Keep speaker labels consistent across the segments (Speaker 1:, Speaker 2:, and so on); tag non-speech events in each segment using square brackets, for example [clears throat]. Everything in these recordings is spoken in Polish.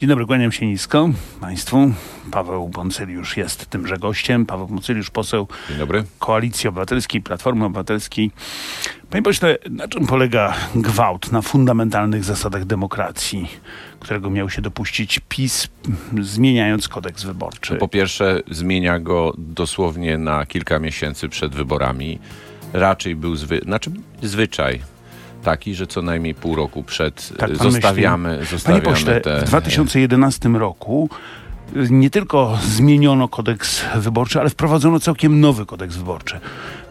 Speaker 1: Dzień dobry, kłaniam się nisko Państwu. Paweł Boncyliusz jest tymże gościem. Paweł Boncyliusz, poseł
Speaker 2: Dzień dobry.
Speaker 1: Koalicji Obywatelskiej, Platformy Obywatelskiej. Panie pośle, na czym polega gwałt na fundamentalnych zasadach demokracji, którego miał się dopuścić PiS, zmieniając kodeks wyborczy?
Speaker 2: Po pierwsze, zmienia go dosłownie na kilka miesięcy przed wyborami. Raczej był zwy... znaczy, zwyczaj taki, że co najmniej pół roku przed
Speaker 1: Tak
Speaker 2: zostawiamy,
Speaker 1: myśli?
Speaker 2: zostawiamy
Speaker 1: Panie pośle,
Speaker 2: te...
Speaker 1: w 2011 roku y, nie tylko zmieniono kodeks wyborczy, ale wprowadzono całkiem nowy kodeks wyborczy.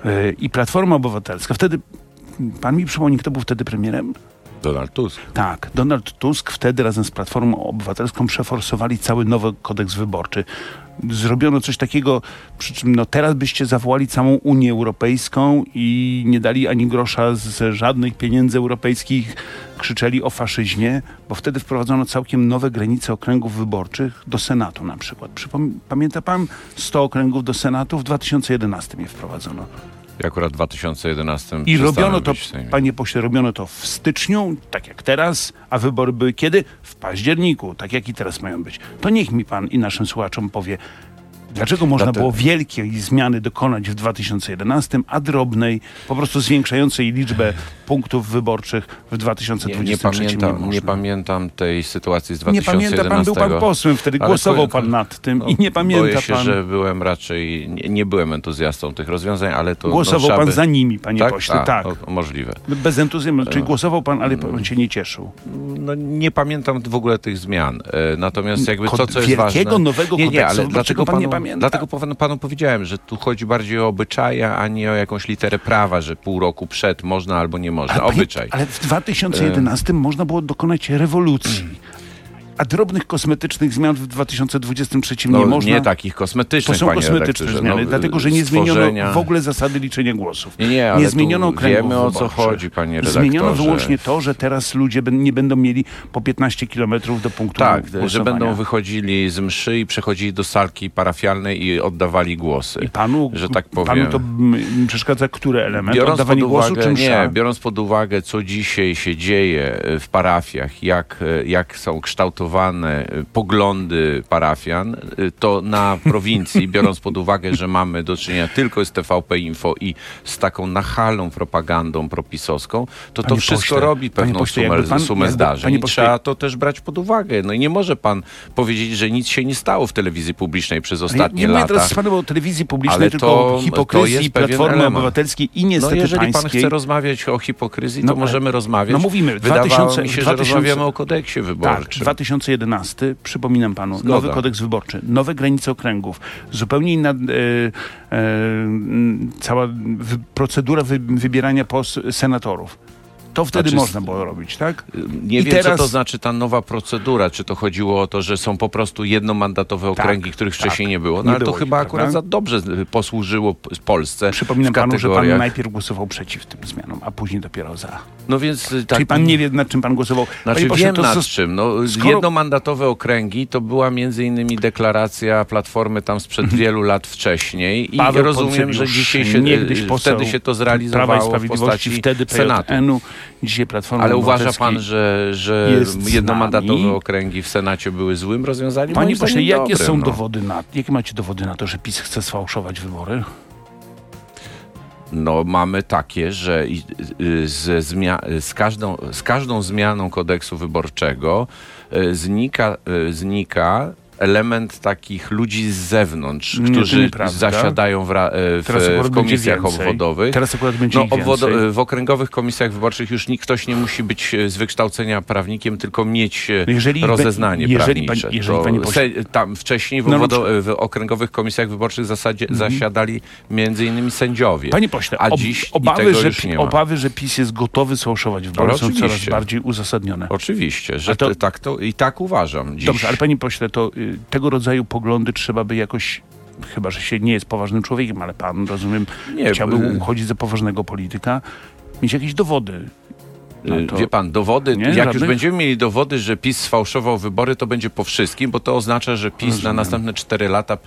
Speaker 1: Y, I Platforma Obywatelska, wtedy, pan mi przypomni, kto był wtedy premierem?
Speaker 2: Donald Tusk.
Speaker 1: Tak, Donald Tusk wtedy razem z Platformą Obywatelską przeforsowali cały nowy kodeks wyborczy. Zrobiono coś takiego, przy czym no teraz byście zawołali całą Unię Europejską i nie dali ani grosza z żadnych pieniędzy europejskich, krzyczeli o faszyzmie, bo wtedy wprowadzono całkiem nowe granice okręgów wyborczych do Senatu na przykład. Przypom- pamięta pan 100 okręgów do Senatu? W 2011 je wprowadzono.
Speaker 2: I akurat w 2011
Speaker 1: I robiono to, panie pośle, robiono to w styczniu, tak jak teraz, a wybory były kiedy? W październiku, tak jak i teraz mają być. To niech mi pan i naszym słuchaczom powie, dlaczego można
Speaker 2: Dlatego-
Speaker 1: było wielkiej zmiany dokonać w 2011, a drobnej, po prostu zwiększającej liczbę punktów wyborczych w
Speaker 2: Nie,
Speaker 1: 2023
Speaker 2: nie,
Speaker 1: nie,
Speaker 2: pamiętam,
Speaker 1: można.
Speaker 2: nie pamiętam tej sytuacji z
Speaker 1: Nie
Speaker 2: 2011.
Speaker 1: pamięta pan, był pan posłem wtedy, głosował pan nad tym
Speaker 2: No,
Speaker 1: i nie pamięta
Speaker 2: Boję się,
Speaker 1: pan.
Speaker 2: że byłem raczej, nie, nie byłem entuzjastą tych rozwiązań, ale to...
Speaker 1: Głosował
Speaker 2: no,
Speaker 1: pan za nimi, panie
Speaker 2: tak?
Speaker 1: pośle,
Speaker 2: A,
Speaker 1: tak.
Speaker 2: o, możliwe.
Speaker 1: Bez entuzjazmu, czyli
Speaker 2: No.
Speaker 1: głosował pan, ale pan się nie cieszył.
Speaker 2: No, nie pamiętam w ogóle tych zmian. E, Natomiast jakby
Speaker 1: Kod-
Speaker 2: to, co jest
Speaker 1: wielkiego,
Speaker 2: ważne...
Speaker 1: nowego
Speaker 2: nie, nie,
Speaker 1: kodeksu
Speaker 2: ale dlatego
Speaker 1: pan
Speaker 2: panu,
Speaker 1: nie pamięta?
Speaker 2: Dlatego panu, panu powiedziałem, że tu chodzi bardziej o obyczaje, a nie o jakąś literę prawa, że pół roku przed można albo nie można.
Speaker 1: panie-
Speaker 2: Obyczaj.
Speaker 1: Ale w 2011 można było dokonać rewolucji. A drobnych kosmetycznych zmian w 2023
Speaker 2: No,
Speaker 1: nie można.
Speaker 2: nie takich
Speaker 1: to
Speaker 2: kosmetycznych,
Speaker 1: są
Speaker 2: panie
Speaker 1: kosmetyczne
Speaker 2: redaktorze.
Speaker 1: zmiany,
Speaker 2: No,
Speaker 1: dlatego że nie zmieniono
Speaker 2: stworzenia-
Speaker 1: w ogóle zasady liczenia głosów.
Speaker 2: Nie, nie, ale
Speaker 1: nie zmieniono
Speaker 2: tu
Speaker 1: okręgów
Speaker 2: wiemy o co chodzi, panie redaktorze.
Speaker 1: Zmieniono wyłącznie to, że teraz ludzie nie będą mieli po 15 kilometrów do punktu
Speaker 2: Tak,
Speaker 1: głosowania.
Speaker 2: że będą wychodzili z mszy i przechodzili do salki parafialnej i oddawali głosy.
Speaker 1: I panu,
Speaker 2: że tak
Speaker 1: panu
Speaker 2: powiem.
Speaker 1: to mm, przeszkadza który element?
Speaker 2: Biorąc
Speaker 1: Oddawanie
Speaker 2: pod
Speaker 1: głosu
Speaker 2: uwagę,
Speaker 1: czy msza?
Speaker 2: nie, biorąc pod uwagę, co dzisiaj się dzieje e, w parafiach, jak, e, jak są kształtowane e, poglądy parafian, e, to na prowincji, [laughs] biorąc pod uwagę, że mamy do czynienia tylko z TVP Info i z taką nachalną propagandą propisowską, to to
Speaker 1: Panie
Speaker 2: wszystko
Speaker 1: pośle,
Speaker 2: robi pewną
Speaker 1: pośle,
Speaker 2: sumę,
Speaker 1: pan-
Speaker 2: sumę
Speaker 1: jakby-
Speaker 2: zdarzeń. I
Speaker 1: pośle-
Speaker 2: trzeba to też brać pod uwagę. No i nie może pan powiedzieć, że nic się nie stało w telewizji publicznej przez
Speaker 1: Ale
Speaker 2: ostatnie
Speaker 1: nie mówię
Speaker 2: lata.
Speaker 1: teraz z panem o telewizji publicznej,
Speaker 2: Ale
Speaker 1: tylko
Speaker 2: to-
Speaker 1: o hipokryzji
Speaker 2: to
Speaker 1: Platformy
Speaker 2: element.
Speaker 1: Obywatelskiej i
Speaker 2: No
Speaker 1: niestety
Speaker 2: jeżeli pan
Speaker 1: pańskiej.
Speaker 2: chce rozmawiać o hipokryzji,
Speaker 1: No,
Speaker 2: to
Speaker 1: ale-
Speaker 2: możemy rozmawiać.
Speaker 1: no mówimy,
Speaker 2: Wydawało
Speaker 1: 2000
Speaker 2: mi się,
Speaker 1: 2000
Speaker 2: że rozmawiamy o kodeksie
Speaker 1: Tak,
Speaker 2: wyborczym.
Speaker 1: 2011, przypominam panu,
Speaker 2: Zgoda.
Speaker 1: nowy kodeks wyborczy, nowe granice okręgów, zupełnie inna e, e, cała wy, procedura wy, wybierania pos, senatorów. To wtedy
Speaker 2: Znaczy,
Speaker 1: można było robić, tak?
Speaker 2: Nie
Speaker 1: I
Speaker 2: wiem,
Speaker 1: teraz-
Speaker 2: co to znaczy ta nowa procedura. Czy to chodziło o to, że są po prostu jednomandatowe okręgi, których
Speaker 1: tak.
Speaker 2: wcześniej nie było. No
Speaker 1: Nie
Speaker 2: ale to
Speaker 1: było ich,
Speaker 2: chyba
Speaker 1: prawda?
Speaker 2: akurat za dobrze y, posłużyło Polsce
Speaker 1: Przypominam panu, że pan najpierw głosował przeciw tym zmianom, a później dopiero za.
Speaker 2: No więc y, tak.
Speaker 1: Czyli pan nie wie, nad czym pan głosował.
Speaker 2: Znaczy
Speaker 1: Panie
Speaker 2: wiem nad
Speaker 1: zos-
Speaker 2: czym. No,
Speaker 1: skoro-
Speaker 2: Jednomandatowe okręgi to była między innymi deklaracja Platformy tam sprzed wielu lat wcześniej i
Speaker 1: Mhm. Paweł
Speaker 2: rozumiem, że dzisiaj się,
Speaker 1: niegdyś
Speaker 2: y, wtedy się to
Speaker 1: Prawa i
Speaker 2: zrealizowało w
Speaker 1: Sprawiedliwości,
Speaker 2: postaci
Speaker 1: wtedy
Speaker 2: Senatu.
Speaker 1: Dzisiaj Platforma
Speaker 2: Ale uważa pan, że, że
Speaker 1: z
Speaker 2: jednomandatowe okręgi w Senacie były złym rozwiązaniem?
Speaker 1: Panie pośle, jakie są
Speaker 2: no.
Speaker 1: dowody na, jakie macie dowody na to, że PiS chce sfałszować wybory?
Speaker 2: No mamy takie, że y, zmia- z, każdą, z każdą zmianą kodeksu wyborczego y, znika, y, znika element takich ludzi z zewnątrz,
Speaker 1: Nie,
Speaker 2: którzy zasiadają w,
Speaker 1: Teraz
Speaker 2: w, w komisjach obwodowych.
Speaker 1: Teraz akurat będzie
Speaker 2: No, obwodo- w okręgowych komisjach wyborczych już nikt, ktoś nie musi być e, z wykształcenia prawnikiem, tylko mieć e,
Speaker 1: jeżeli be-
Speaker 2: rozeznanie
Speaker 1: jeżeli
Speaker 2: prawnicze.
Speaker 1: pan- jeżeli
Speaker 2: To
Speaker 1: panie pośle-
Speaker 2: se- tam wcześniej w,
Speaker 1: No, no,
Speaker 2: obwodo- w okręgowych komisjach wyborczych zasadzie zasiadali między innymi sędziowie.
Speaker 1: Panie pośle,
Speaker 2: a
Speaker 1: ob,
Speaker 2: dziś
Speaker 1: obawy, że, obawy, że PiS jest gotowy sfałszować wybory są coraz bardziej uzasadnione.
Speaker 2: Oczywiście, że
Speaker 1: to,
Speaker 2: tak to i tak uważam. Dziś.
Speaker 1: Dobrze, ale panie pośle, to y, tego rodzaju poglądy trzeba by jakoś, chyba że się nie jest poważnym człowiekiem, ale pan, rozumiem,
Speaker 2: Nie,
Speaker 1: chciałby
Speaker 2: y-
Speaker 1: uchodzić za poważnego polityka, mieć jakieś dowody. No
Speaker 2: Y, Wie pan, dowody,
Speaker 1: Nie,
Speaker 2: jak
Speaker 1: żadnych?
Speaker 2: już będziemy mieli dowody, że PiS sfałszował wybory, to będzie po wszystkim, bo to oznacza, że PiS na
Speaker 1: Rozumiem.
Speaker 2: następne 4 lata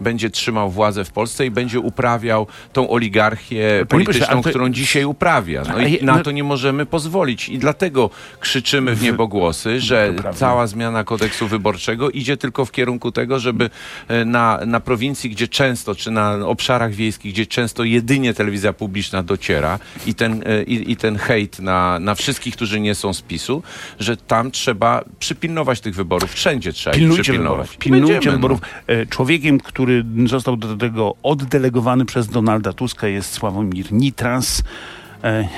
Speaker 2: będzie trzymał władzę w Polsce i będzie uprawiał tą oligarchię polityczną,
Speaker 1: to-
Speaker 2: którą dzisiaj uprawia. No i na
Speaker 1: no-
Speaker 2: to nie możemy pozwolić. I dlatego krzyczymy w niebogłosy, że cała zmiana kodeksu wyborczego idzie tylko w kierunku tego, żeby e, na, na prowincji, gdzie często, czy na obszarach wiejskich, gdzie często jedynie telewizja publiczna dociera i ten, e, i, i ten hejt na, na wszystkich, którzy nie są z PiSu, że tam trzeba przypilnować tych wyborów. Wszędzie trzeba
Speaker 1: Pilnujcie
Speaker 2: przypilnować.
Speaker 1: wyborów. Pilnujcie
Speaker 2: Będziemy, no.
Speaker 1: wyborów. E, Człowiekiem, który został do tego oddelegowany przez Donalda Tuska jest Sławomir Nitras. E,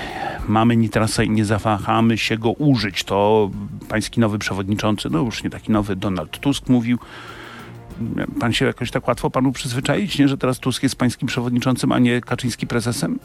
Speaker 1: Mamy Nitrasa i nie zawahamy się go użyć. To pański nowy przewodniczący, no już nie taki nowy, Donald Tusk mówił. Pan się jakoś tak łatwo panu przyzwyczaić, nie? że teraz Tusk jest pańskim przewodniczącym, a nie Kaczyński prezesem?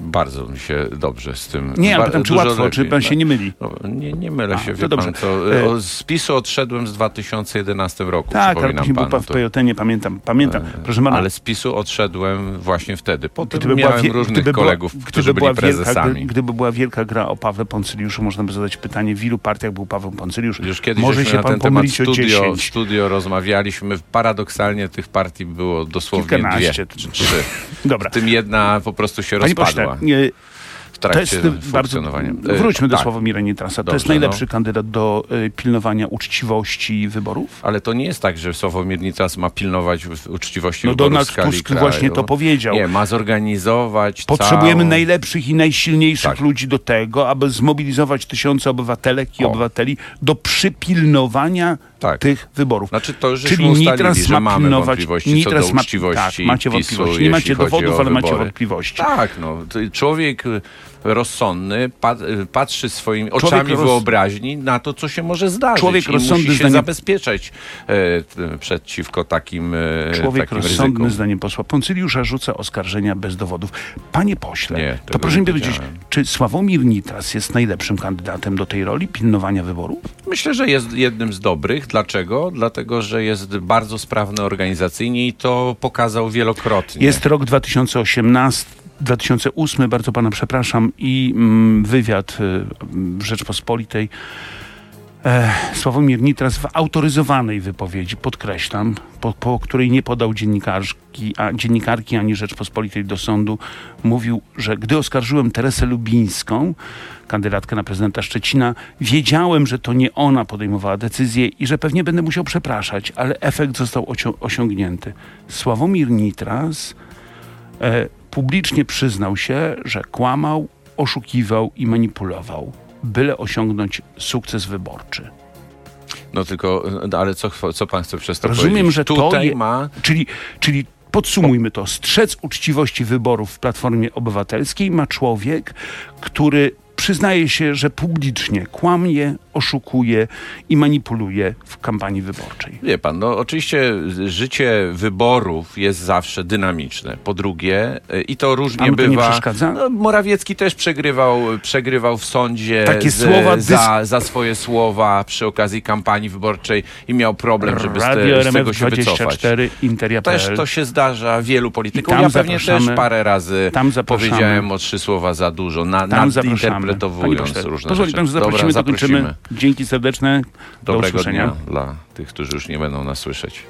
Speaker 2: Bardzo mi się dobrze z tym.
Speaker 1: Nie,
Speaker 2: Ba-
Speaker 1: pytam, czy łatwo, czy
Speaker 2: lepiej.
Speaker 1: pan się nie myli?
Speaker 2: No, nie, nie mylę
Speaker 1: A,
Speaker 2: się,
Speaker 1: to dobrze.
Speaker 2: pan co.
Speaker 1: E,
Speaker 2: O, Z PiSu odszedłem z 2011 roku,
Speaker 1: Tak, ale później był pan w
Speaker 2: to-
Speaker 1: Pejotenie, pamiętam, pamiętam. Proszę pana,
Speaker 2: Ale z PiSu odszedłem właśnie wtedy. Potem
Speaker 1: Gdyby była
Speaker 2: miałem
Speaker 1: wie-
Speaker 2: różnych
Speaker 1: gdyby była-
Speaker 2: kolegów,
Speaker 1: gdyby
Speaker 2: którzy byli
Speaker 1: była wielka,
Speaker 2: prezesami.
Speaker 1: gdy- Gdyby była wielka gra o Pawle Poncyliuszu, można by zadać pytanie, w ilu partiach był Paweł Poncyliusz?
Speaker 2: Już kiedyś
Speaker 1: Może się
Speaker 2: na
Speaker 1: pan
Speaker 2: ten temat studio,
Speaker 1: 10.
Speaker 2: studio rozmawialiśmy. Paradoksalnie tych partii było dosłownie dwie czy trzy. [laughs]
Speaker 1: Dobra.
Speaker 2: W tym jedna po prostu się
Speaker 1: Panie
Speaker 2: rozpadła
Speaker 1: pośle, nie,
Speaker 2: w
Speaker 1: to
Speaker 2: trakcie
Speaker 1: jest y, bardzo...
Speaker 2: funkcjonowania. E,
Speaker 1: Wróćmy do
Speaker 2: tak.
Speaker 1: Sławomira Nitrasa. To
Speaker 2: Dobrze,
Speaker 1: jest najlepszy
Speaker 2: no.
Speaker 1: kandydat do y, pilnowania uczciwości wyborów?
Speaker 2: Ale to nie jest tak, że Sławomir Nitras ma pilnować uczciwości
Speaker 1: No
Speaker 2: wyborów
Speaker 1: Donald Tusk
Speaker 2: kraju.
Speaker 1: właśnie to powiedział.
Speaker 2: Nie, ma zorganizować
Speaker 1: Potrzebujemy
Speaker 2: całą...
Speaker 1: najlepszych i najsilniejszych
Speaker 2: Tak.
Speaker 1: ludzi do tego, aby zmobilizować tysiące obywatelek i
Speaker 2: O.
Speaker 1: obywateli do przypilnowania
Speaker 2: Tak.
Speaker 1: tych wyborów.
Speaker 2: Znaczy to już
Speaker 1: Czyli Nitras ma pilnować.
Speaker 2: wątpliwości
Speaker 1: Nitras
Speaker 2: co do
Speaker 1: ma,
Speaker 2: uczciwości
Speaker 1: tak, macie
Speaker 2: PiSu,
Speaker 1: wątpliwości. Nie macie dowodów, ale macie wątpliwości.
Speaker 2: Tak, no. to Człowiek y, rozsądny pa, y, patrzy swoimi oczami wyobraźni na to, co się może zdarzyć
Speaker 1: Człowiek
Speaker 2: i
Speaker 1: rozsądny
Speaker 2: musi się
Speaker 1: zdaniem-
Speaker 2: zabezpieczać e, przeciwko takim, e,
Speaker 1: Człowiek
Speaker 2: takim
Speaker 1: rozsądny,
Speaker 2: ryzykom.
Speaker 1: zdaniem posła Poncyliusza, rzuca oskarżenia bez dowodów. Panie pośle,
Speaker 2: Nie,
Speaker 1: to proszę mi powiedzieć, czy Sławomir Nitras jest najlepszym kandydatem do tej roli pilnowania wyborów?
Speaker 2: Myślę, że jest jednym z dobrych. Dlaczego? Dlatego, że jest bardzo sprawny organizacyjnie i to pokazał wielokrotnie.
Speaker 1: Jest rok 2018, 2008, bardzo pana przepraszam, i mm, wywiad y, Rzeczpospolitej. E, Sławomir Nitras w autoryzowanej wypowiedzi, podkreślam, po, po której nie podał dziennikarki, a, dziennikarki ani Rzeczpospolitej do sądu, mówił, że gdy oskarżyłem Teresę Lubińską, kandydatkę na prezydenta Szczecina, wiedziałem, że to nie ona podejmowała decyzję i że pewnie będę musiał przepraszać, ale efekt został osią- osiągnięty. Sławomir Nitras e, publicznie przyznał się, że kłamał, oszukiwał i manipulował, byle osiągnąć sukces wyborczy.
Speaker 2: No tylko, no, ale co, co pan chce przez to
Speaker 1: Rozumiem,
Speaker 2: powiedzieć?
Speaker 1: że to
Speaker 2: Tutaj
Speaker 1: je-
Speaker 2: ma...
Speaker 1: Czyli, czyli podsumujmy to. Strzec uczciwości wyborów w Platformie Obywatelskiej ma człowiek, który przyznaje się, że publicznie kłamie, oszukuje i manipuluje w kampanii wyborczej.
Speaker 2: Wie pan, no oczywiście życie wyborów jest zawsze dynamiczne. Po drugie, i to różnie
Speaker 1: Panu to nie
Speaker 2: bywa.
Speaker 1: przeszkadza?
Speaker 2: No, Morawiecki też przegrywał, przegrywał w sądzie
Speaker 1: Takie
Speaker 2: z,
Speaker 1: słowa dys-
Speaker 2: za, za swoje słowa przy okazji kampanii wyborczej i miał problem, żeby z, te, z tego się wycofać.
Speaker 1: 24, Interia.pl.
Speaker 2: Też to się zdarza wielu politykom.
Speaker 1: Tam
Speaker 2: Ja pewnie też parę razy
Speaker 1: tam
Speaker 2: powiedziałem o trzy słowa za dużo, na,
Speaker 1: Tam
Speaker 2: nadinterpretowując różne
Speaker 1: Pozwoli
Speaker 2: rzeczy.
Speaker 1: że zaprosimy,
Speaker 2: Dobra,
Speaker 1: dokończymy. Dzięki serdeczne. Do
Speaker 2: Dobrego
Speaker 1: usłyszenia.
Speaker 2: dnia dla tych, którzy już nie będą nas słyszeć.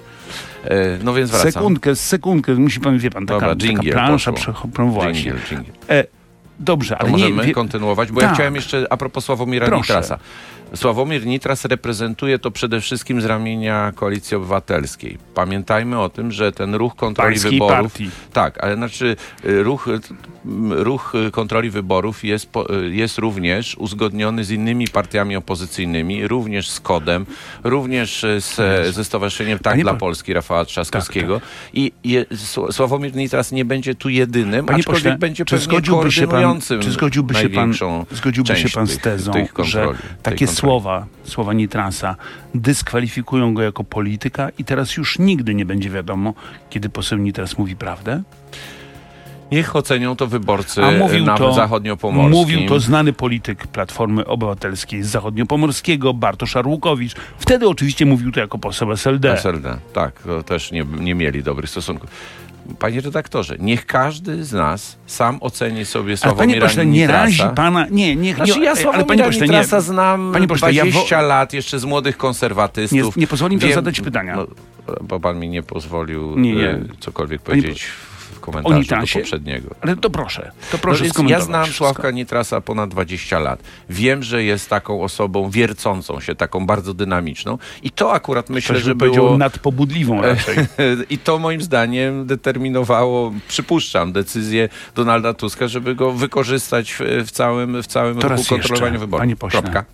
Speaker 2: E, No więc wracam.
Speaker 1: Sekundkę, sekundkę, musi pan, wie pan, taka,
Speaker 2: Dobra,
Speaker 1: taka
Speaker 2: dżingiel
Speaker 1: plansza, prze- właśnie. E, dobrze,
Speaker 2: To
Speaker 1: ale
Speaker 2: możemy
Speaker 1: nie... Wie,
Speaker 2: kontynuować, bo ja
Speaker 1: Tak.
Speaker 2: chciałem jeszcze a propos Sławomira
Speaker 1: Proszę.
Speaker 2: Nitrasa. Sławomir Nitras reprezentuje to przede wszystkim z ramienia Koalicji Obywatelskiej. Pamiętajmy o tym, że ten ruch kontroli
Speaker 1: Pańskiej
Speaker 2: wyborów...
Speaker 1: partii.
Speaker 2: Tak, ale znaczy y, ruch, ruch y, kontroli wyborów jest, y, jest również uzgodniony z innymi partiami opozycyjnymi, również z KODem, również y, z, ze Stowarzyszeniem Tak dla
Speaker 1: po-
Speaker 2: Polski Rafała Trzaskowskiego. I je, Sł- Sławomir Nitras nie będzie tu jedynym,
Speaker 1: Panie
Speaker 2: aczkolwiek
Speaker 1: pośle,
Speaker 2: będzie
Speaker 1: czy zgodziłby się pan, czy zgodziłby się pan, zgodziłby się pan z
Speaker 2: tych-
Speaker 1: tezą,
Speaker 2: tych kontroli,
Speaker 1: że takie słowa, słowa Nitrasa dyskwalifikują go jako polityka i teraz już nigdy nie będzie wiadomo, kiedy poseł Nitras mówi prawdę?
Speaker 2: Niech ocenią to wyborcy
Speaker 1: A mówił
Speaker 2: na
Speaker 1: to,
Speaker 2: zachodniopomorskim.
Speaker 1: mówił to znany polityk Platformy Obywatelskiej z zachodniopomorskiego, Bartosz Arłukowicz. Wtedy oczywiście mówił to jako poseł SLD.
Speaker 2: SLD. Tak, to też nie, nie mieli dobrych stosunków. Panie redaktorze, niech każdy z nas sam oceni sobie Sławomira
Speaker 1: panie pośle, nie razi pana... Nie, nie,
Speaker 2: Znaczy
Speaker 1: nie
Speaker 2: ja
Speaker 1: ale
Speaker 2: Sławomira
Speaker 1: panie pośle, nie,
Speaker 2: Nitrasa znam
Speaker 1: Panie pośle, ja wo-
Speaker 2: 20 lat jeszcze z młodych konserwatystów.
Speaker 1: Nie- nie pozwoli mi pan zadać pytania.
Speaker 2: No, bo pan mi nie pozwolił
Speaker 1: Nie, nie.
Speaker 2: e, cokolwiek powiedzieć w komentarzu do
Speaker 1: Nitrasie?
Speaker 2: poprzedniego.
Speaker 1: Ale to proszę, to
Speaker 2: No
Speaker 1: proszę
Speaker 2: więc ja znam
Speaker 1: wszystko.
Speaker 2: Sławka Nitrasa ponad 20 lat. Wiem, że jest taką osobą wiercącą się, taką bardzo dynamiczną. I to akurat myślę,
Speaker 1: Ktoś
Speaker 2: że
Speaker 1: by
Speaker 2: było...
Speaker 1: nadpobudliwą raczej. [laughs]
Speaker 2: I to moim zdaniem determinowało, przypuszczam, decyzję Donalda Tuska, żeby go wykorzystać w, w całym, w całym
Speaker 1: To
Speaker 2: ruchu
Speaker 1: raz
Speaker 2: kontrolowania
Speaker 1: jeszcze,
Speaker 2: wyborów.
Speaker 1: panie pośle.
Speaker 2: Kropka.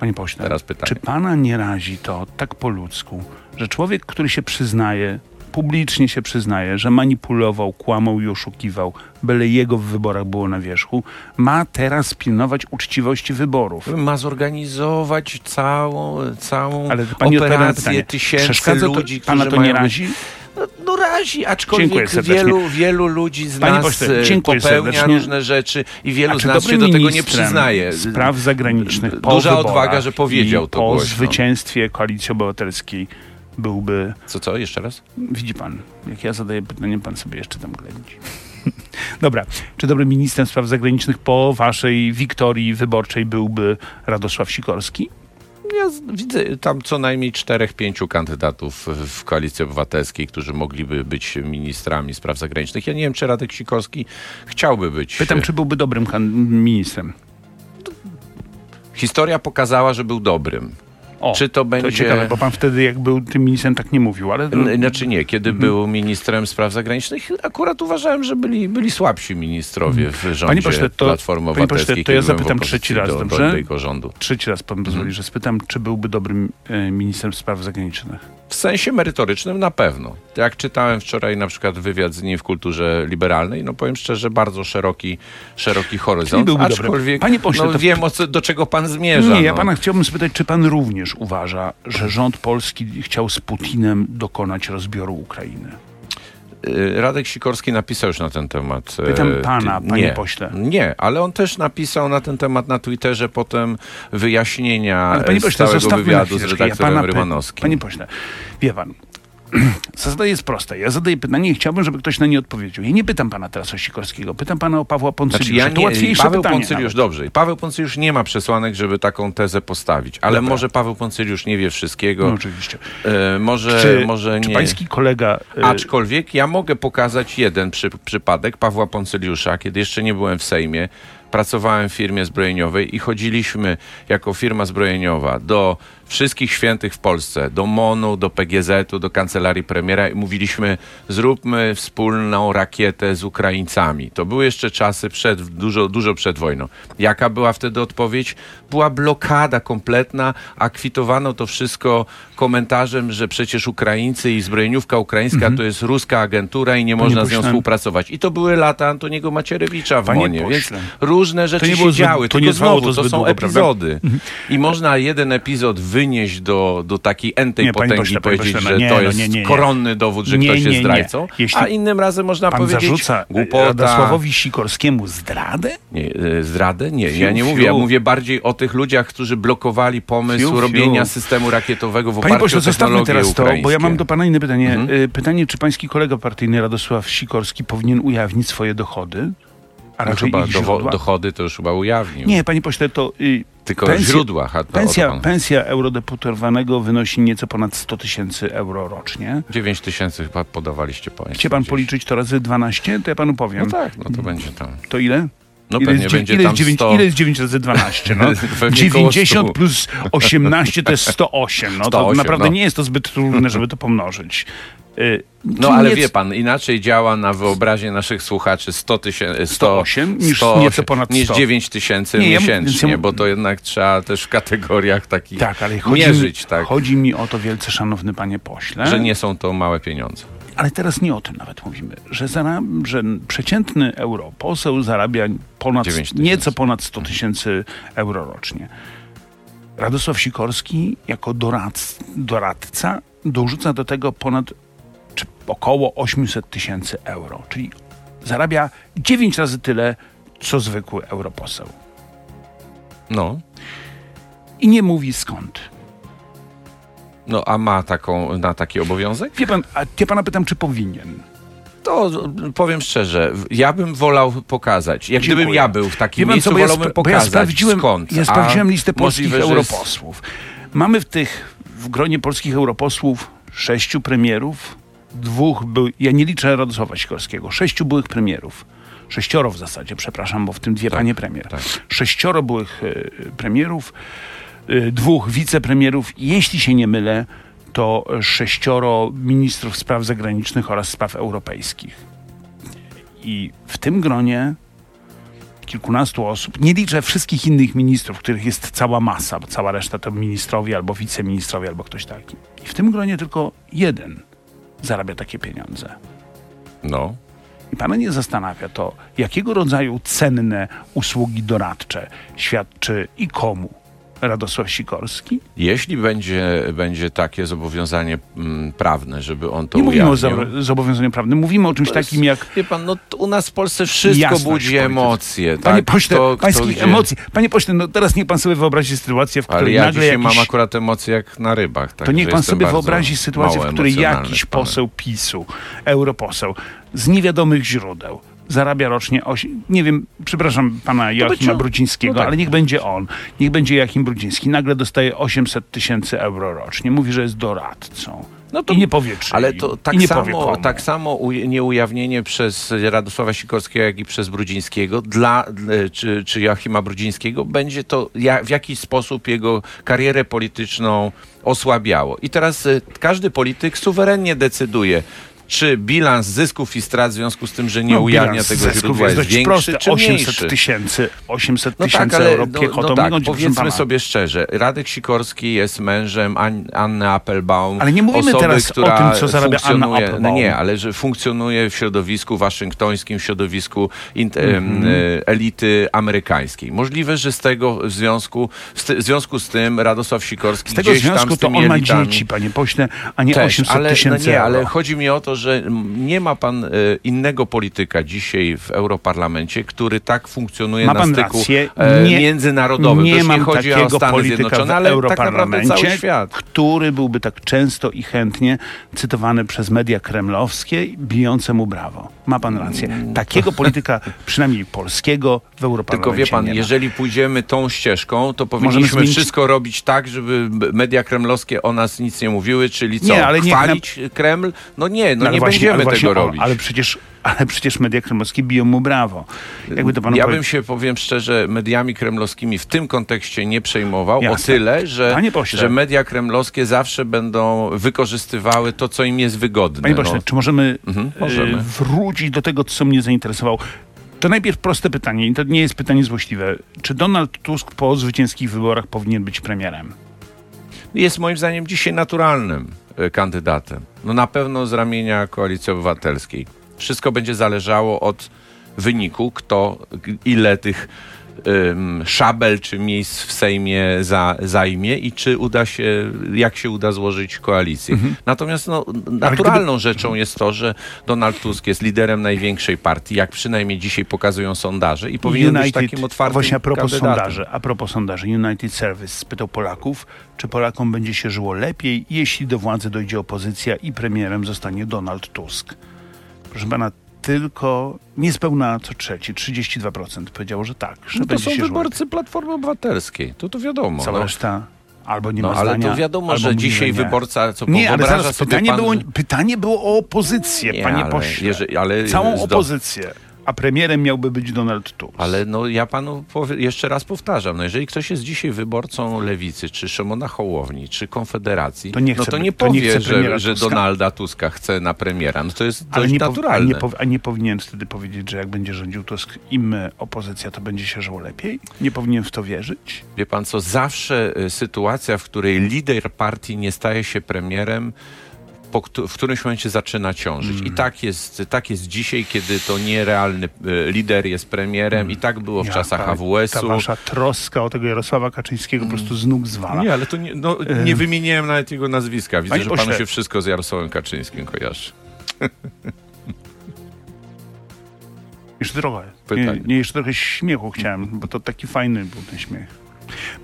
Speaker 1: Panie pośle,
Speaker 2: Teraz pytanie.
Speaker 1: czy pana nie razi to tak po ludzku, że człowiek, który się przyznaje, publicznie się przyznaje, że manipulował, kłamał i oszukiwał, byle jego w wyborach było na wierzchu, ma teraz pilnować uczciwości wyborów?
Speaker 2: Ma zorganizować całą, całą
Speaker 1: Ale pani
Speaker 2: operację tysięcy
Speaker 1: Przeszkadza to,
Speaker 2: ludzi,
Speaker 1: pana
Speaker 2: którzy
Speaker 1: to nie
Speaker 2: być-
Speaker 1: razi?
Speaker 2: No, no razi, aczkolwiek wielu, wielu ludzi z nas
Speaker 1: pośle,
Speaker 2: e, popełnia
Speaker 1: serdecznie.
Speaker 2: różne rzeczy i wielu z nas się do tego nie przyznaje.
Speaker 1: Spraw zagranicznych po
Speaker 2: Duża odwaga, że powiedział to
Speaker 1: po
Speaker 2: głośno.
Speaker 1: zwycięstwie Koalicji Obywatelskiej byłby
Speaker 2: Co, co? Jeszcze raz?
Speaker 1: Widzi pan, jak ja zadaję pytanie, pan sobie jeszcze tam ględzi. [laughs] Dobra, czy dobrym ministrem spraw zagranicznych po waszej wiktorii wyborczej byłby Radosław Sikorski?
Speaker 2: Ja widzę tam co najmniej czterech, pięciu kandydatów w- Koalicji Obywatelskiej, którzy mogliby być ministrami spraw zagranicznych. Ja nie wiem, czy Radek Sikorski chciałby być.
Speaker 1: Pytam, czy byłby dobrym ministrem.
Speaker 2: Historia pokazała, że był dobrym.
Speaker 1: O,
Speaker 2: Czy to
Speaker 1: to
Speaker 2: będzie-
Speaker 1: ciekawe, bo pan wtedy jak był tym ministrem tak nie mówił, ale...
Speaker 2: Znaczy nie, kiedy
Speaker 1: Mhm.
Speaker 2: był ministrem spraw zagranicznych, akurat uważałem, że byli, byli słabsi ministrowie w rządzie
Speaker 1: Panie pośle, to-
Speaker 2: Platformy
Speaker 1: panie pośle, to ja zapytam trzeci raz,
Speaker 2: do,
Speaker 1: dobrze?
Speaker 2: Do rządu.
Speaker 1: Trzeci raz pan pozwoli, że spytam, czy byłby dobrym e, ministrem spraw zagranicznych?
Speaker 2: W sensie merytorycznym na pewno. Jak czytałem wczoraj na przykład wywiad z nim w kulturze liberalnej, no powiem szczerze, bardzo szeroki, szeroki horyzont.
Speaker 1: byłby.
Speaker 2: Aczkolwiek
Speaker 1: Panie pośle,
Speaker 2: no,
Speaker 1: to-
Speaker 2: wiem, co, do czego pan zmierza.
Speaker 1: Nie, ja
Speaker 2: no.
Speaker 1: pana chciałbym spytać, czy pan również uważa, że rząd polski chciał z Putinem dokonać rozbioru Ukrainy?
Speaker 2: Y, Radek Sikorski napisał już na ten temat. e,
Speaker 1: Pytam pana, panie
Speaker 2: nie,
Speaker 1: pośle.
Speaker 2: Nie, ale on też napisał na ten temat na Twitterze potem wyjaśnienia
Speaker 1: Ale panie
Speaker 2: z
Speaker 1: pośle,
Speaker 2: całego
Speaker 1: zostawmy na
Speaker 2: wywiadu z redaktorem
Speaker 1: pana py-
Speaker 2: Rymanowskim.
Speaker 1: Panie pośle, wie pan, [clears throat] zasada jest prosta. Ja zadaję pytanie i chciałbym, żeby ktoś na nie odpowiedział. Ja nie pytam pana teraz o Sikorskiego, pytam pana o Pawła Poncyliusza.
Speaker 2: Znaczy ja
Speaker 1: to
Speaker 2: nie,
Speaker 1: łatwiejsze
Speaker 2: Paweł
Speaker 1: pytanie
Speaker 2: Poncyliusz,
Speaker 1: nawet.
Speaker 2: dobrze. Paweł Poncyliusz nie ma przesłanek, żeby taką tezę postawić, ale
Speaker 1: Dobra.
Speaker 2: może Paweł Poncyliusz nie wie wszystkiego,
Speaker 1: No oczywiście.
Speaker 2: e, może,
Speaker 1: Czy,
Speaker 2: może
Speaker 1: czy
Speaker 2: nie.
Speaker 1: pański kolega... e,
Speaker 2: Aczkolwiek ja mogę pokazać jeden przy, przypadek Pawła Poncyliusza, kiedy jeszcze nie byłem w Sejmie. Pracowałem w firmie zbrojeniowej i chodziliśmy jako firma zbrojeniowa do wszystkich świętych w Polsce, do MONU, do PGZ-u, do kancelarii premiera i mówiliśmy zróbmy wspólną rakietę z Ukraińcami. To były jeszcze czasy przed, dużo, dużo przed wojną. Jaka była wtedy odpowiedź? Była blokada kompletna, a kwitowano to wszystko komentarzem, że przecież Ukraińcy i zbrojeniówka ukraińska to jest ruska agentura i nie można z nią współpracować. I to były lata Antoniego Macierewicza w
Speaker 1: Panie
Speaker 2: MONie, więc
Speaker 1: pośle.
Speaker 2: Różne rzeczy
Speaker 1: nie
Speaker 2: się
Speaker 1: było zbyt-
Speaker 2: działy.
Speaker 1: to nie
Speaker 2: znowu,
Speaker 1: to
Speaker 2: to są
Speaker 1: długo, prawda?
Speaker 2: epizody. I można jeden epizod wynieść do, do takiej entej
Speaker 1: Nie, panie
Speaker 2: potęgi
Speaker 1: pośle,
Speaker 2: i
Speaker 1: panie
Speaker 2: powiedzieć,
Speaker 1: pośle, no
Speaker 2: że
Speaker 1: nie,
Speaker 2: to
Speaker 1: no
Speaker 2: jest
Speaker 1: nie, nie, nie.
Speaker 2: koronny dowód, że
Speaker 1: Nie,
Speaker 2: ktoś
Speaker 1: nie,
Speaker 2: jest
Speaker 1: nie.
Speaker 2: zdrajcą.
Speaker 1: Jeśli
Speaker 2: A innym razem można
Speaker 1: Pan
Speaker 2: powiedzieć
Speaker 1: zarzuca e,
Speaker 2: głupota.
Speaker 1: Radosławowi Sikorskiemu zdradę?
Speaker 2: Nie, e, zdradę? Nie, ja
Speaker 1: Fiu,
Speaker 2: nie
Speaker 1: fiu.
Speaker 2: mówię. Ja mówię bardziej o tych ludziach, którzy blokowali pomysł
Speaker 1: Fiu,
Speaker 2: robienia systemu rakietowego w
Speaker 1: Panie
Speaker 2: oparciu
Speaker 1: pośle,
Speaker 2: o
Speaker 1: zostawmy teraz to, bo ja mam do pana inne pytanie.
Speaker 2: Mhm.
Speaker 1: Y, Pytanie, czy pański kolega partyjny Radosław Sikorski powinien ujawnić swoje dochody? A
Speaker 2: No
Speaker 1: raczej
Speaker 2: chyba
Speaker 1: źródła?
Speaker 2: dochody to już chyba ujawnił.
Speaker 1: Nie, panie pośle, to y,
Speaker 2: Tylko
Speaker 1: pensja-
Speaker 2: w źródłach. A to, o to
Speaker 1: pensja,
Speaker 2: pan-
Speaker 1: pensja eurodeputowanego wynosi nieco ponad 100 tysięcy euro rocznie.
Speaker 2: 9 tysięcy chyba podawaliście państwo.
Speaker 1: Chce pan
Speaker 2: gdzieś.
Speaker 1: policzyć to razy 12? To ja panu powiem.
Speaker 2: No tak, no to będzie tam.
Speaker 1: To ile?
Speaker 2: No
Speaker 1: ile
Speaker 2: pewnie
Speaker 1: jest,
Speaker 2: będzie
Speaker 1: ile,
Speaker 2: tam
Speaker 1: jest 9,
Speaker 2: 100.
Speaker 1: ile jest 9 razy 12? No? [laughs]
Speaker 2: Pewnie koło
Speaker 1: 90
Speaker 2: stu.
Speaker 1: plus 18 to jest 108. No to
Speaker 2: 108,
Speaker 1: naprawdę
Speaker 2: no.
Speaker 1: nie jest to zbyt trudne, żeby to pomnożyć. Y,
Speaker 2: No ale wie pan, inaczej działa na wyobraźnię naszych słuchaczy 100 tysięcy,
Speaker 1: 108 niż nieco ponad
Speaker 2: niż
Speaker 1: 100.
Speaker 2: 9 tysięcy
Speaker 1: Nie,
Speaker 2: miesięcznie,
Speaker 1: ja-
Speaker 2: bo to jednak trzeba też w kategoriach takich
Speaker 1: Tak, ale chodzi,
Speaker 2: mierzyć,
Speaker 1: mi,
Speaker 2: tak,
Speaker 1: chodzi mi o to, wielce szanowny panie pośle,
Speaker 2: że nie są to małe pieniądze.
Speaker 1: ale teraz nie o tym nawet mówimy, że, zara, że przeciętny europoseł zarabia ponad,
Speaker 2: 9 tysięcy.
Speaker 1: nieco ponad 100 tysięcy euro rocznie. Radosław Sikorski jako doradc, doradca dorzuca do tego ponad około 800 tysięcy euro, czyli zarabia 9 razy tyle, co zwykły europoseł.
Speaker 2: No.
Speaker 1: I nie mówi skąd.
Speaker 2: No, a ma taką, na taki obowiązek?
Speaker 1: Wie pan, a ja pana pytam, czy powinien?
Speaker 2: To powiem szczerze, ja bym wolał pokazać. Jak
Speaker 1: Dziękuję.
Speaker 2: gdybym ja był w takim
Speaker 1: Wie pan
Speaker 2: miejscu,
Speaker 1: co, ja,
Speaker 2: wolałbym
Speaker 1: ja
Speaker 2: pokazać
Speaker 1: sprawdziłem,
Speaker 2: skąd.
Speaker 1: ja sprawdziłem listę polskich
Speaker 2: że jest-
Speaker 1: europosłów. Mamy w tych, w gronie polskich europosłów sześciu premierów, dwóch był, ja nie liczę Radosława Sikorskiego, sześciu byłych premierów. Sześcioro w zasadzie, przepraszam, bo w tym dwie panie premier.
Speaker 2: tak.
Speaker 1: Sześcioro byłych e, premierów, e, dwóch wicepremierów jeśli się nie mylę, to sześcioro ministrów spraw zagranicznych oraz spraw europejskich. I w tym gronie kilkunastu osób, nie liczę wszystkich innych ministrów, których jest cała masa, bo cała reszta to ministrowie albo wiceministrowie, albo ktoś taki. I w tym gronie tylko jeden zarabia takie pieniądze.
Speaker 2: No.
Speaker 1: I pana nie zastanawia to, jakiego rodzaju cenne usługi doradcze świadczy i komu Radosław Sikorski?
Speaker 2: Jeśli będzie, będzie takie zobowiązanie mm, prawne, żeby on to
Speaker 1: Nie mówimy o
Speaker 2: ujawnił,
Speaker 1: zo- zobowiązaniu prawnym, mówimy o czymś
Speaker 2: to jest-
Speaker 1: takim jak
Speaker 2: Wie pan, no to u nas w Polsce wszystko
Speaker 1: Jasność
Speaker 2: budzi emocje.
Speaker 1: Panie
Speaker 2: tak?
Speaker 1: pośle,
Speaker 2: Kto- kto
Speaker 1: pańskich
Speaker 2: gdzie-
Speaker 1: emocji. Panie pośle, no teraz niech pan sobie wyobrazi sytuację, w
Speaker 2: Ale
Speaker 1: której
Speaker 2: ja
Speaker 1: nagle jakiś...
Speaker 2: mam akurat emocje jak na rybach.
Speaker 1: To
Speaker 2: także
Speaker 1: niech pan sobie wyobrazi sytuację, w której jakiś poseł PiSu, europoseł, z niewiadomych źródeł zarabia rocznie, osi- nie wiem, przepraszam pana Joachima Brudzińskiego,
Speaker 2: no tak.
Speaker 1: ale niech będzie on, niech będzie Joachim Brudziński, nagle dostaje 800 tysięcy euro rocznie, mówi, że jest doradcą.
Speaker 2: No to-
Speaker 1: I nie powie czy.
Speaker 2: Ale to tak samo, tak samo uj- nieujawnienie przez Radosława Sikorskiego, jak i przez Brudzińskiego dla, dla- czy, czy Joachima Brudzińskiego będzie to ja, w jakiś sposób jego karierę polityczną osłabiało. I teraz y, każdy polityk suwerennie decyduje, czy bilans zysków i strat w związku z tym, że nie
Speaker 1: No,
Speaker 2: ujawnia tego źródła jest,
Speaker 1: dość
Speaker 2: większy
Speaker 1: prosty.
Speaker 2: czy
Speaker 1: 800
Speaker 2: mniejszy.
Speaker 1: tysięcy, 800
Speaker 2: No
Speaker 1: tysięcy
Speaker 2: tak,
Speaker 1: euro
Speaker 2: no,
Speaker 1: piechotą
Speaker 2: no tak,
Speaker 1: minąć, proszę
Speaker 2: powiedzmy
Speaker 1: pana.
Speaker 2: sobie szczerze, Radek Sikorski jest mężem An Anny Applebaum.
Speaker 1: Ale nie mówimy
Speaker 2: osoby,
Speaker 1: teraz o
Speaker 2: która
Speaker 1: tym, co zarabia Anna
Speaker 2: funkcjonuje-
Speaker 1: Applebaum.
Speaker 2: No nie, ale że funkcjonuje w środowisku waszyngtońskim, w środowisku
Speaker 1: Mhm.
Speaker 2: e, elity amerykańskiej. Możliwe, że z tego w związku, z, w związku z tym Radosław Sikorski
Speaker 1: Z tego
Speaker 2: gdzieś tam
Speaker 1: związku
Speaker 2: z
Speaker 1: to
Speaker 2: tymi
Speaker 1: on ma
Speaker 2: elitami...
Speaker 1: dzieci, panie pośle, a nie
Speaker 2: Też,
Speaker 1: 800
Speaker 2: ale, no
Speaker 1: tysięcy
Speaker 2: nie,
Speaker 1: euro.
Speaker 2: ale chodzi mi o to, że nie ma pan e, innego polityka dzisiaj w Europarlamencie, który tak funkcjonuje
Speaker 1: Ma
Speaker 2: na styku
Speaker 1: rację.
Speaker 2: e,
Speaker 1: Nie-
Speaker 2: międzynarodowym.
Speaker 1: Nie
Speaker 2: nie chodzi
Speaker 1: takiego
Speaker 2: o Stany
Speaker 1: polityka w
Speaker 2: ale tak
Speaker 1: Europarlamencie,
Speaker 2: cały świat.
Speaker 1: który byłby tak często i chętnie cytowany przez media kremlowskie, bijące mu brawo. Ma pan rację. Takiego polityka, [laughs] przynajmniej polskiego, w Europarlamencie
Speaker 2: Tylko wie pan, jeżeli pójdziemy tą ścieżką, to powinniśmy
Speaker 1: zmienić-
Speaker 2: wszystko robić tak, żeby media kremlowskie o nas nic nie mówiły, czyli co?
Speaker 1: Nie, ale
Speaker 2: chwalić Kreml? No nie, no,
Speaker 1: ale
Speaker 2: nie
Speaker 1: właśnie-
Speaker 2: będziemy
Speaker 1: ale właśnie
Speaker 2: tego robić.
Speaker 1: Ale przecież, [laughs] ale przecież media kremlowskie biją mu brawo. Jakby to panu
Speaker 2: Ja
Speaker 1: powie-
Speaker 2: bym się, powiem szczerze, mediami kremlowskimi w tym kontekście nie przejmował,
Speaker 1: Jasne.
Speaker 2: o tyle, że, że media kremlowskie zawsze będą wykorzystywały to, co im jest wygodne.
Speaker 1: Panie pośle,
Speaker 2: no.
Speaker 1: czy możemy,
Speaker 2: Mhm,
Speaker 1: e,
Speaker 2: możemy.
Speaker 1: wrócić do tego, co mnie zainteresowało? To najpierw proste pytanie, i to nie jest pytanie złośliwe. Czy Donald Tusk po zwycięskich wyborach powinien być premierem?
Speaker 2: Jest moim zdaniem dzisiaj naturalnym kandydatem. No na pewno z ramienia Koalicji Obywatelskiej. Wszystko będzie zależało od wyniku, kto ile tych szabel czy miejsc w Sejmie za, zajmie i czy uda się, jak się uda złożyć koalicję.
Speaker 1: Mhm.
Speaker 2: Natomiast no, naturalną rzeczą jest to, że Donald Tusk jest liderem największej partii, jak przynajmniej dzisiaj pokazują sondaże i powinien być takim otwartym
Speaker 1: Właśnie a propos
Speaker 2: kandydatem.
Speaker 1: sondaży, a propos sondaży, United Service spytał Polaków, czy Polakom będzie się żyło lepiej, jeśli do władzy dojdzie opozycja i premierem zostanie Donald Tusk. Proszę pana, tylko niespełna co trzeci, 32% powiedziało, że tak, że
Speaker 2: No to są wyborcy Platformy Obywatelskiej. To to wiadomo.
Speaker 1: Cała
Speaker 2: no.
Speaker 1: reszta albo nie
Speaker 2: No,
Speaker 1: ma
Speaker 2: ale
Speaker 1: zdania,
Speaker 2: to wiadomo, że dzisiaj
Speaker 1: nie.
Speaker 2: wyborca, co
Speaker 1: Nie, ale zaraz
Speaker 2: sobie
Speaker 1: pytanie,
Speaker 2: pan,
Speaker 1: było, pytanie było o opozycję,
Speaker 2: Nie,
Speaker 1: panie
Speaker 2: ale
Speaker 1: pośle.
Speaker 2: jeżeli- ale
Speaker 1: Całą opozycję. A premierem miałby być Donald Tusk.
Speaker 2: Ale no ja panu jeszcze raz powtarzam, no jeżeli ktoś jest dzisiaj wyborcą Lewicy, czy Szymona Hołowni, czy Konfederacji,
Speaker 1: To nie
Speaker 2: no to nie
Speaker 1: to nie
Speaker 2: powie,
Speaker 1: chce
Speaker 2: że, że
Speaker 1: Tuska?
Speaker 2: Donalda Tuska chce na premiera. No to jest
Speaker 1: Ale
Speaker 2: dość
Speaker 1: nie, pow- a,
Speaker 2: naturalne.
Speaker 1: nie a nie powinien wtedy powiedzieć, że jak będzie rządził Tusk i my, opozycja, to będzie się żyło lepiej? Nie powinien w to wierzyć?
Speaker 2: Wie pan co, zawsze y, sytuacja, w której lider partii nie staje się premierem, po, w którymś momencie zaczyna ciążyć.
Speaker 1: Mm.
Speaker 2: I tak jest, tak jest dzisiaj, kiedy to nierealny y, lider jest premierem i tak było w
Speaker 1: Ja,
Speaker 2: czasach
Speaker 1: ta- Ta
Speaker 2: AWS-u.
Speaker 1: wasza troska o tego Jarosława Kaczyńskiego po prostu z nóg zwala.
Speaker 2: Nie, ale to nie, no, nie wymieniłem nawet jego nazwiska. Widzę,
Speaker 1: Panie
Speaker 2: że panu
Speaker 1: pośle.
Speaker 2: się wszystko z Jarosławem Kaczyńskim kojarzy.
Speaker 1: Jeszcze trochę. Nie,
Speaker 2: Pytanie.
Speaker 1: nie, jeszcze trochę śmiechu chciałem, bo to taki fajny był ten śmiech.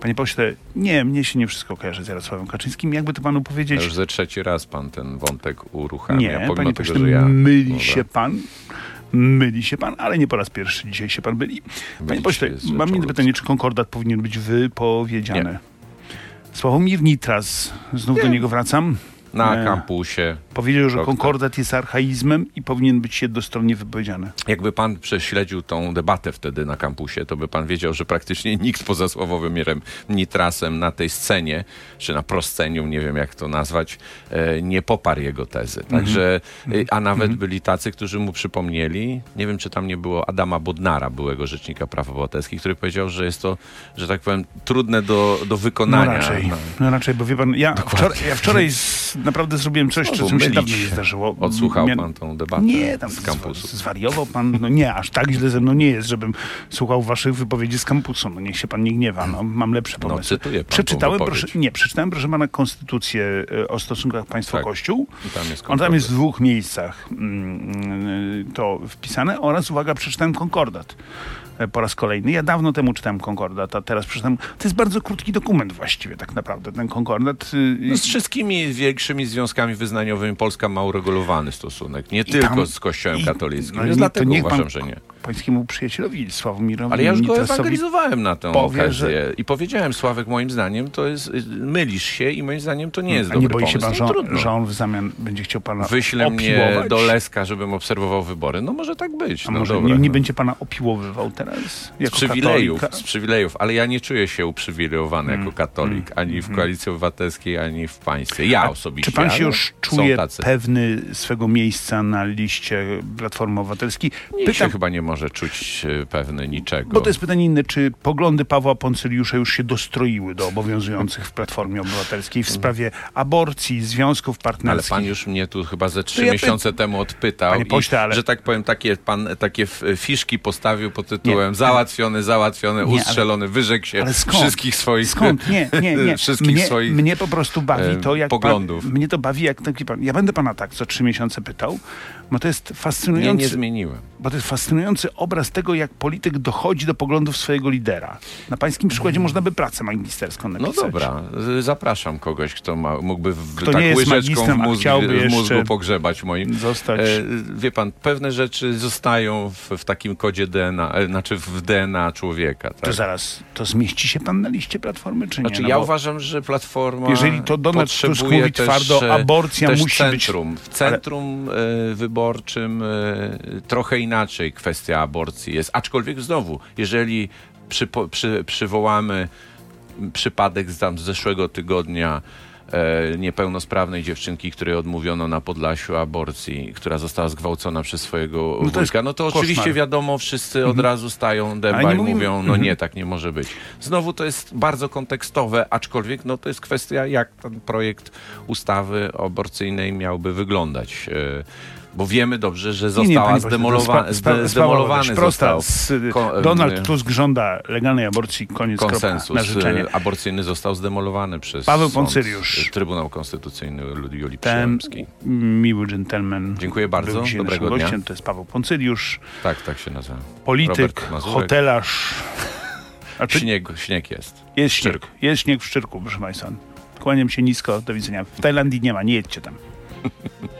Speaker 1: Panie pośle, nie, mnie się nie wszystko kojarzy z Jarosławem Kaczyńskim. Jakby to panu
Speaker 2: To
Speaker 1: powiedzieć?
Speaker 2: już ze trzeci raz pan ten wątek uruchamia,
Speaker 1: Nie,
Speaker 2: pomimo
Speaker 1: panie
Speaker 2: tego,
Speaker 1: pośle,
Speaker 2: że ja...
Speaker 1: myli
Speaker 2: Dobra.
Speaker 1: się pan. Myli się pan, ale nie po raz pierwszy dzisiaj się pan myli. Panie
Speaker 2: Mylić
Speaker 1: pośle, mam inne pytanie, czy konkordat powinien być wypowiedziany? Sławomir Nitras, znów do niego wracam,
Speaker 2: Na
Speaker 1: Nie.
Speaker 2: kampusie.
Speaker 1: powiedział, że konkordat jest archaizmem i powinien być jednostronnie wypowiedziany.
Speaker 2: Jakby pan prześledził tą debatę wtedy na kampusie, to by pan wiedział, że praktycznie nikt poza Sławomirem Nitrasem na tej scenie, czy na proscenium, nie wiem jak to nazwać, e, nie poparł jego tezy. Także, e, a nawet byli tacy, którzy mu przypomnieli, nie wiem czy tam nie było Adama Bodnara, byłego Rzecznika Praw Obywatelskich, który powiedział, że jest to, że tak powiem, trudne do, do
Speaker 1: No
Speaker 2: wykonania.
Speaker 1: raczej,
Speaker 2: No.
Speaker 1: no raczej, bo wie pan, ja wczoraj, ja wczoraj z, naprawdę zrobiłem coś,
Speaker 2: Znowu
Speaker 1: co mi się dawno nie zdarzyło.
Speaker 2: Odsłuchał
Speaker 1: Mia-
Speaker 2: pan tą debatę
Speaker 1: Nie, tam
Speaker 2: z kampusu.
Speaker 1: Zwariował pan? No nie, aż tak źle ze mną nie jest, żebym słuchał waszych wypowiedzi z kampusu. No niech się pan nie gniewa, no, mam lepsze
Speaker 2: No,
Speaker 1: pomysły.
Speaker 2: cytuję pan
Speaker 1: przeczytałem, proszę, nie, przeczytałem, proszę pana, konstytucję e, o stosunkach państwo-kościół.
Speaker 2: Tam jest
Speaker 1: On tam jest w dwóch miejscach mm, to wpisane oraz, uwaga, przeczytałem konkordat e, po raz kolejny. Ja dawno temu czytałem konkordat, a teraz przeczytałem. To jest bardzo krótki dokument właściwie tak naprawdę, ten konkordat. y,
Speaker 2: No, z wszystkimi większymi związkami wyznaniowymi Polska ma uregulowany stosunek. Nie
Speaker 1: I
Speaker 2: tylko
Speaker 1: tam-
Speaker 2: z Kościołem katolickim.
Speaker 1: no
Speaker 2: Więc dlatego uważam,
Speaker 1: pan
Speaker 2: że nie.
Speaker 1: Pańskiemu przyjacielowi Sławomirowi
Speaker 2: Ale ja już go ewangelizowałem na tę
Speaker 1: powie,
Speaker 2: okazję
Speaker 1: że-
Speaker 2: i powiedziałem, Sławek, moim zdaniem to jest, y, mylisz się i moim zdaniem to nie jest
Speaker 1: A nie
Speaker 2: dobry
Speaker 1: boi się
Speaker 2: pomysł.
Speaker 1: pan,
Speaker 2: No,
Speaker 1: że, że on w zamian będzie chciał pana
Speaker 2: Wyśle mnie
Speaker 1: opiłować?
Speaker 2: do Leska, żebym obserwował wybory. No może tak być.
Speaker 1: A
Speaker 2: no
Speaker 1: może
Speaker 2: dobra,
Speaker 1: nie, nie
Speaker 2: no.
Speaker 1: będzie pana opiłowywał teraz?
Speaker 2: z przywilejów,
Speaker 1: katolika?
Speaker 2: z przywilejów, ale ja nie czuję się uprzywilejowany
Speaker 1: Mm.
Speaker 2: jako katolik, ani w Koalicji Obywatelskiej, ani w państwie. Ja osobiście.
Speaker 1: Czy pan się już czuje pewny swego miejsca na liście Platformy Obywatelskiej?
Speaker 2: Nikt się chyba nie może czuć e, pewny niczego.
Speaker 1: Bo to jest pytanie inne, czy poglądy Pawła Poncyliusza już się dostroiły do obowiązujących w Platformie Obywatelskiej w sprawie aborcji, związków
Speaker 2: Ale
Speaker 1: partnerskich?
Speaker 2: pan już mnie tu chyba ze trzy
Speaker 1: ja py-
Speaker 2: miesiące temu odpytał
Speaker 1: pośle,
Speaker 2: i,
Speaker 1: ale-
Speaker 2: że tak powiem, takie, pan, takie fiszki postawił pod tytułem załatwiony, załatwiony,
Speaker 1: Nie, ale-
Speaker 2: ustrzelony, wyrzekł się
Speaker 1: Ale
Speaker 2: wszystkich swoich
Speaker 1: Skąd? Nie, nie, nie. [laughs]
Speaker 2: wszystkich
Speaker 1: mnie,
Speaker 2: swoich
Speaker 1: mnie po prostu bawi
Speaker 2: e,
Speaker 1: to, jak
Speaker 2: poglądów.
Speaker 1: Pan, mnie to bawi, jak taki pan. Ja będę pana tak co trzy miesiące pytał, to jest
Speaker 2: Nie,
Speaker 1: fascynujący.
Speaker 2: nie zmieniłem.
Speaker 1: Bo to jest fascynujący obraz tego, jak polityk dochodzi do poglądów swojego lidera. Na pańskim przykładzie można by pracę magisterską
Speaker 2: No
Speaker 1: napisać.
Speaker 2: dobra, z- zapraszam kogoś, kto ma, mógłby w,
Speaker 1: Kto
Speaker 2: tak
Speaker 1: nie jest
Speaker 2: łyżeczką w, mózg, w mózgu pogrzebać moim.
Speaker 1: Zostać.
Speaker 2: E, wie pan, pewne rzeczy zostają w, w takim kodzie DNA, e, znaczy w DNA człowieka. Tak?
Speaker 1: To zaraz, to zmieści się pan na liście Platformy, czy nie?
Speaker 2: Znaczy,
Speaker 1: No
Speaker 2: ja uważam, że Platforma
Speaker 1: Jeżeli to Donald Tusk mówi twardo,
Speaker 2: e,
Speaker 1: aborcja musi być-
Speaker 2: centrum. W centrum e, wyborczym e, trochę inaczej kwestia aborcji jest. Aczkolwiek znowu, jeżeli przypo, przy, przywołamy przypadek z, tam z zeszłego tygodnia e, niepełnosprawnej dziewczynki, której odmówiono na Podlasiu aborcji, która została zgwałcona przez swojego
Speaker 1: No
Speaker 2: wujka, no to
Speaker 1: koszmar.
Speaker 2: oczywiście wiadomo, wszyscy od razu stają dęba i
Speaker 1: mówimy-
Speaker 2: mówią, no
Speaker 1: Mhm.
Speaker 2: nie, tak nie może być. Znowu to jest bardzo kontekstowe, aczkolwiek no to jest kwestia, jak ten projekt ustawy aborcyjnej miałby wyglądać. e, Bo wiemy dobrze, że
Speaker 1: Nie, nie,
Speaker 2: została
Speaker 1: pośle, to
Speaker 2: zdemolowa- zde- zdemolowany
Speaker 1: prosta.
Speaker 2: został
Speaker 1: Donald Tusk żąda legalnej aborcji, koniec
Speaker 2: konsensus
Speaker 1: kropka, na życzenie.
Speaker 2: e, aborcyjny został zdemolowany przez
Speaker 1: Paweł
Speaker 2: sąd,
Speaker 1: Poncyliusz.
Speaker 2: e, Trybunał Konstytucyjny Julii
Speaker 1: Ten miły dżentelmen.
Speaker 2: Dziękuję bardzo, dobrego dnia.
Speaker 1: gościem. To jest Paweł Poncyliusz,
Speaker 2: Tak, tak się nazywa.
Speaker 1: polityk, hotelarz. A [laughs] czy
Speaker 2: Śnieg, śnieg jest.
Speaker 1: jest śnieg?
Speaker 2: Szczyrk.
Speaker 1: Jest śnieg w Szczyrku, proszę Państwa. Kłaniam się nisko, do widzenia. W Tajlandii nie ma, nie jedźcie tam. [laughs]